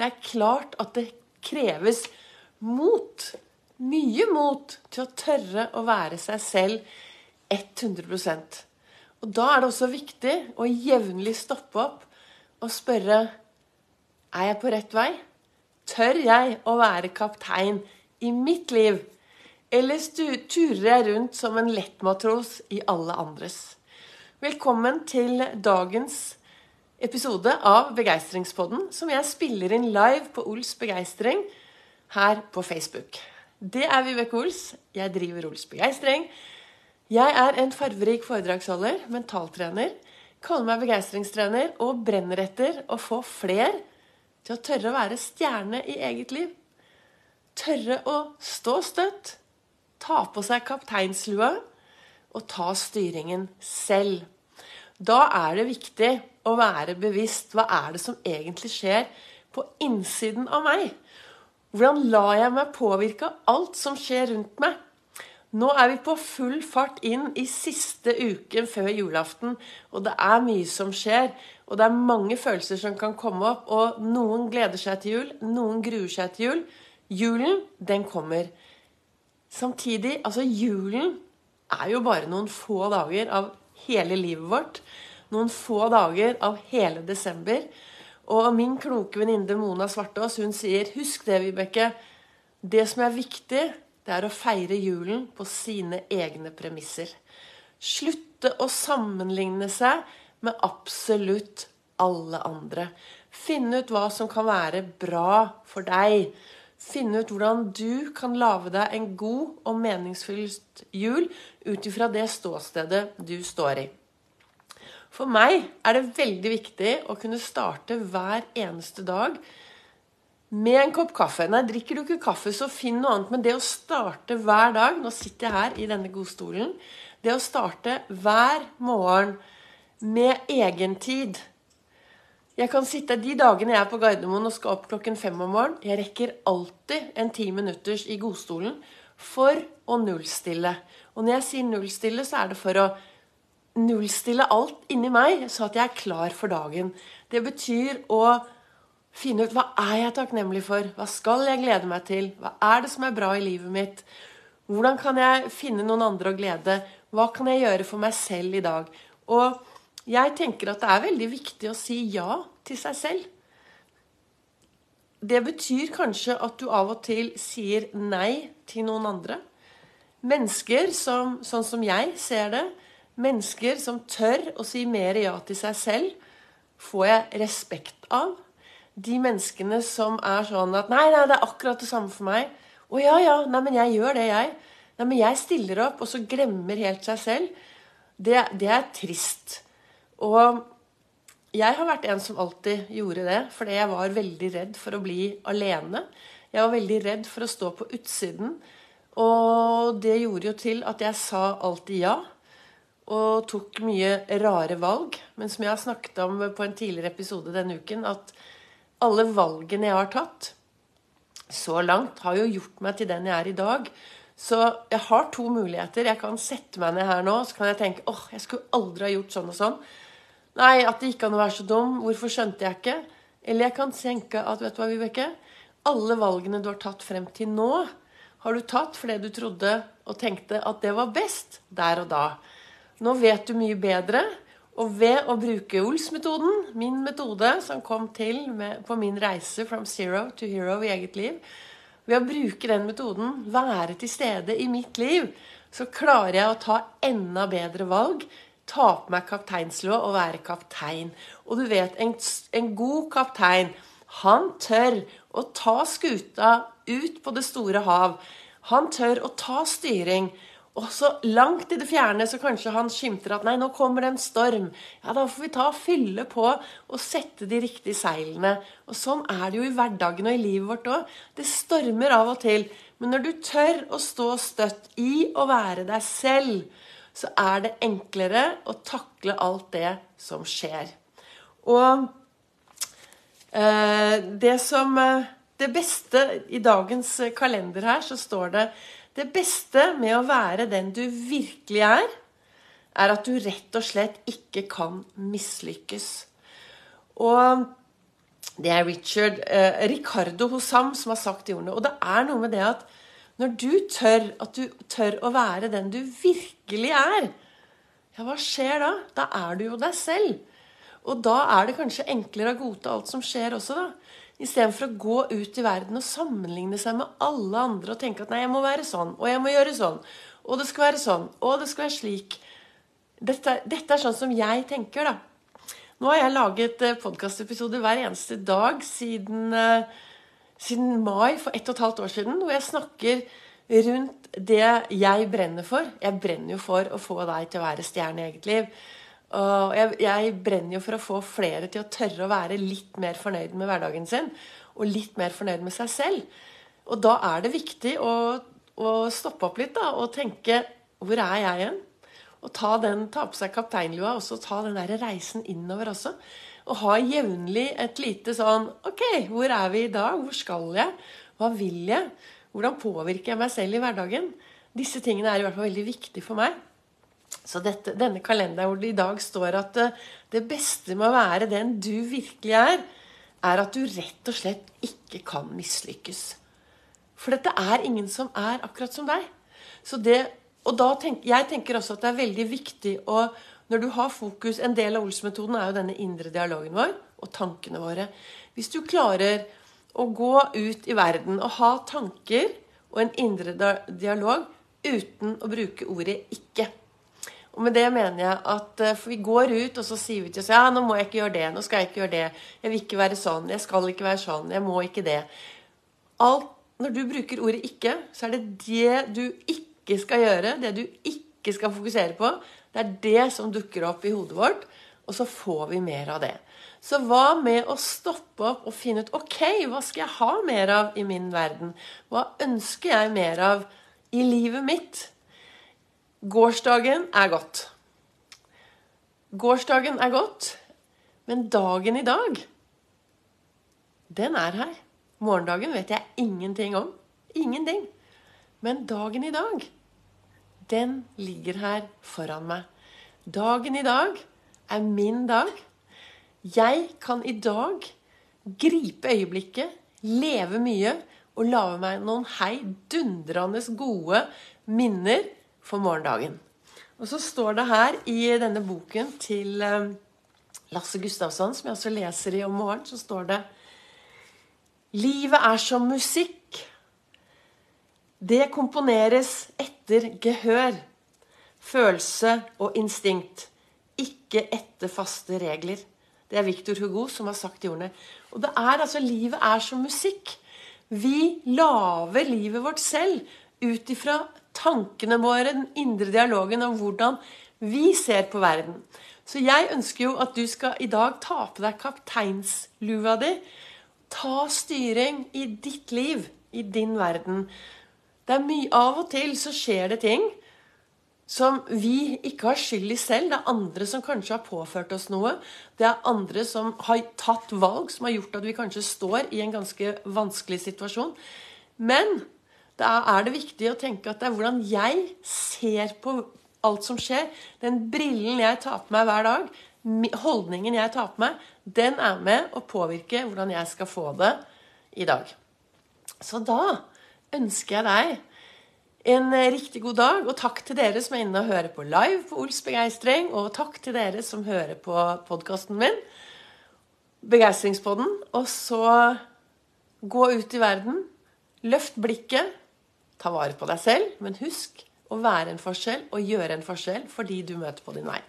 Det er klart at det kreves mot. Mye mot til å tørre å være seg selv 100% Og da er det også viktig å jevnlig stoppe opp og spørre Er jeg på rett vei? Tør jeg å være kaptein i mitt liv? Eller turer jeg rundt som en lettmatros i alle andres? Velkommen til dagens episode av Begeistringspodden, som jeg spiller inn live på Ols Begeistring her på Facebook. Det er Vibeke Ols. Jeg driver Ols Begeistring. Jeg er en farverik foredragsholder, mentaltrener, kaller meg begeistringstrener og brenner etter å få fler til å tørre å være stjerne i eget liv. Tørre å stå støtt ta på seg kapteinslua og ta styringen selv. Da er det viktig å være bevisst hva er det som egentlig skjer på innsiden av meg. Hvordan lar jeg meg påvirke av alt som skjer rundt meg? Nå er vi på full fart inn i siste uken før julaften, og det er mye som skjer. Og det er mange følelser som kan komme opp, og noen gleder seg til jul, noen gruer seg til jul. Julen, den kommer. Samtidig, altså julen er jo bare noen få dager av hele livet vårt. Noen få dager av hele desember. Og min kloke venninne Mona Svartås hun sier husk det, Vibeke. Det som er viktig, det er å feire julen på sine egne premisser. Slutte å sammenligne seg med absolutt alle andre. Finne ut hva som kan være bra for deg. Finne ut hvordan du kan lage deg en god og meningsfylt jul ut ifra det ståstedet du står i. For meg er det veldig viktig å kunne starte hver eneste dag med en kopp kaffe. Nei, drikker du ikke kaffe, så finn noe annet. Men det å starte hver dag Nå sitter jeg her i denne godstolen. Det å starte hver morgen med egentid jeg kan sitte De dagene jeg er på Gardermoen og skal opp klokken fem om morgenen, jeg rekker alltid en ti minutters i godstolen for å nullstille. Og når jeg sier nullstille, så er det for å nullstille alt inni meg, så at jeg er klar for dagen. Det betyr å finne ut hva er jeg takknemlig for? Hva skal jeg glede meg til? Hva er det som er bra i livet mitt? Hvordan kan jeg finne noen andre å glede? Hva kan jeg gjøre for meg selv i dag? Og jeg tenker at det er veldig viktig å si ja til seg selv. Det betyr kanskje at du av og til sier nei til noen andre. Mennesker som, sånn som jeg ser det, mennesker som tør å si mer ja til seg selv, får jeg respekt av. De menneskene som er sånn at 'Nei, nei, det er akkurat det samme for meg.' 'Å ja, ja. Nei, men jeg gjør det, jeg.' 'Nei, men jeg stiller opp', og så glemmer helt seg selv. Det, det er trist. Og jeg har vært en som alltid gjorde det, fordi jeg var veldig redd for å bli alene. Jeg var veldig redd for å stå på utsiden. Og det gjorde jo til at jeg sa alltid ja. Og tok mye rare valg. Men som jeg har snakket om på en tidligere episode denne uken, at alle valgene jeg har tatt så langt, har jo gjort meg til den jeg er i dag. Så jeg har to muligheter. Jeg kan sette meg ned her nå så kan jeg tenke åh, jeg skulle aldri ha gjort sånn og sånn. Nei, at det gikk an å være så dum. Hvorfor skjønte jeg ikke? Eller jeg kan tenke at vet du hva, Vibeke? Alle valgene du har tatt frem til nå, har du tatt fordi du trodde og tenkte at det var best der og da. Nå vet du mye bedre. Og ved å bruke Ols-metoden, min metode som kom til med, på min reise from zero to hero i eget liv Ved å bruke den metoden, være til stede i mitt liv, så klarer jeg å ta enda bedre valg ta på meg kapteinslua og være kaptein. Og du vet, en, en god kaptein, han tør å ta skuta ut på det store hav. Han tør å ta styring. Og så langt i det fjerne så kanskje han skimter at nei, nå kommer det en storm. Ja, da får vi ta og fylle på og sette de riktige seilene. Og sånn er det jo i hverdagen og i livet vårt òg. Det stormer av og til. Men når du tør å stå støtt i å være deg selv, så er det enklere å takle alt det som skjer. Og eh, det som eh, Det beste i dagens kalender her, så står det Det beste med å være den du virkelig er, er at du rett og slett ikke kan mislykkes. Og Det er Richard eh, Ricardo Hossam som har sagt de ordene. Og det er noe med det at når du tør, at du tør å være den du virkelig er, ja, hva skjer da? Da er du jo deg selv. Og da er det kanskje enklere å godta alt som skjer også, da. Istedenfor å gå ut i verden og sammenligne seg med alle andre og tenke at nei, jeg må være sånn, og jeg må gjøre sånn, og det skal være sånn, og det skal være slik. Dette, dette er sånn som jeg tenker, da. Nå har jeg laget eh, podkastepisoder hver eneste dag siden, eh, siden mai for ett og et halvt år siden, hvor jeg snakker rundt det jeg brenner for. Jeg brenner jo for å få deg til å være stjerne i eget liv. Og jeg, jeg, brenner jo for å få flere til å tørre å være litt mer fornøyd med hverdagen sin. Og litt mer fornøyd med seg selv. Og da er det viktig å, å stoppe opp litt da, og tenke Hvor er jeg igjen? Og ta, den, ta på seg kapteinlua og ta den der reisen innover også. Og ha jevnlig et lite sånn Ok, hvor er vi i dag? Hvor skal jeg? Hva vil jeg? Hvordan påvirker jeg meg selv i hverdagen? Disse tingene er i hvert fall veldig viktige for meg. Så dette, denne kalenderen hvor det i dag står at det, eh, beste med å være den du virkelig er, er at du rett og slett ikke kan mislykkes. For dette er ingen som er akkurat som deg. Så det og da tenk, jeg tenker også at det er veldig viktig å Når du har fokus En del av Ols-metoden er jo denne indre dialogen vår og tankene våre. Hvis du klarer å gå ut i verden og ha tanker og en indre dialog uten å bruke ordet 'ikke'. Og med det mener jeg at eh, For vi går ut, og så sier vi til oss ja, nå må jeg ikke gjøre det, nå skal jeg ikke gjøre det, jeg vil ikke være sånn, jeg skal ikke være sånn, jeg må ikke det. Alt, når du bruker ordet 'ikke', så er det det du ikke skal gjøre, det du ikke skal fokusere på, det er det som dukker opp i hodet vårt, og så får vi mer av det. Så hva med å stoppe opp og finne ut Ok, hva skal jeg ha mer av i min verden? Hva ønsker jeg mer av i livet mitt? Gårsdagen er godt. Gårsdagen er godt, men dagen i dag, den er her. Morgendagen vet jeg ingenting om. Ingenting. Men dagen i dag, den ligger her foran meg. Dagen i dag er min dag. Jeg kan i dag gripe øyeblikket, leve mye og lage meg noen heidundrende gode minner for morgendagen. Og så står det her i denne boken til eh, Lasse Gustavsson, som jeg også leser i om morgenen, så står det Livet er som musikk. Det komponeres etter gehør, følelse og instinkt, ikke etter faste regler. Det er Victor Hugo som har sagt de ordene. Og det er altså, Livet er som musikk. Vi lager livet vårt selv ut ifra tankene våre, den indre dialogen om hvordan vi ser på verden. Så jeg ønsker jo at du skal i dag ta på deg kapteinslua di. Ta styring i ditt liv, i din verden. Det er mye Av og til så skjer det ting som vi ikke har skyld i selv. Det er andre som kanskje har påført oss noe. Det er andre som har tatt valg som har gjort at vi kanskje står i en ganske vanskelig situasjon. Men da er det viktig å tenke at det er hvordan jeg ser på alt som skjer. Den brillen jeg tar på meg hver dag, holdningen jeg tar på meg, den er med å påvirke hvordan jeg skal få det i dag. Så da ønsker jeg deg en riktig god dag, og takk til dere som er inne og hører på live på Ols begeistring, og takk til dere som hører på podkasten min, Begeistringspodden. Og så gå ut i verden, løft blikket, ta vare på deg selv, men husk å være en forskjell og gjøre en forskjell for de du møter på din vei.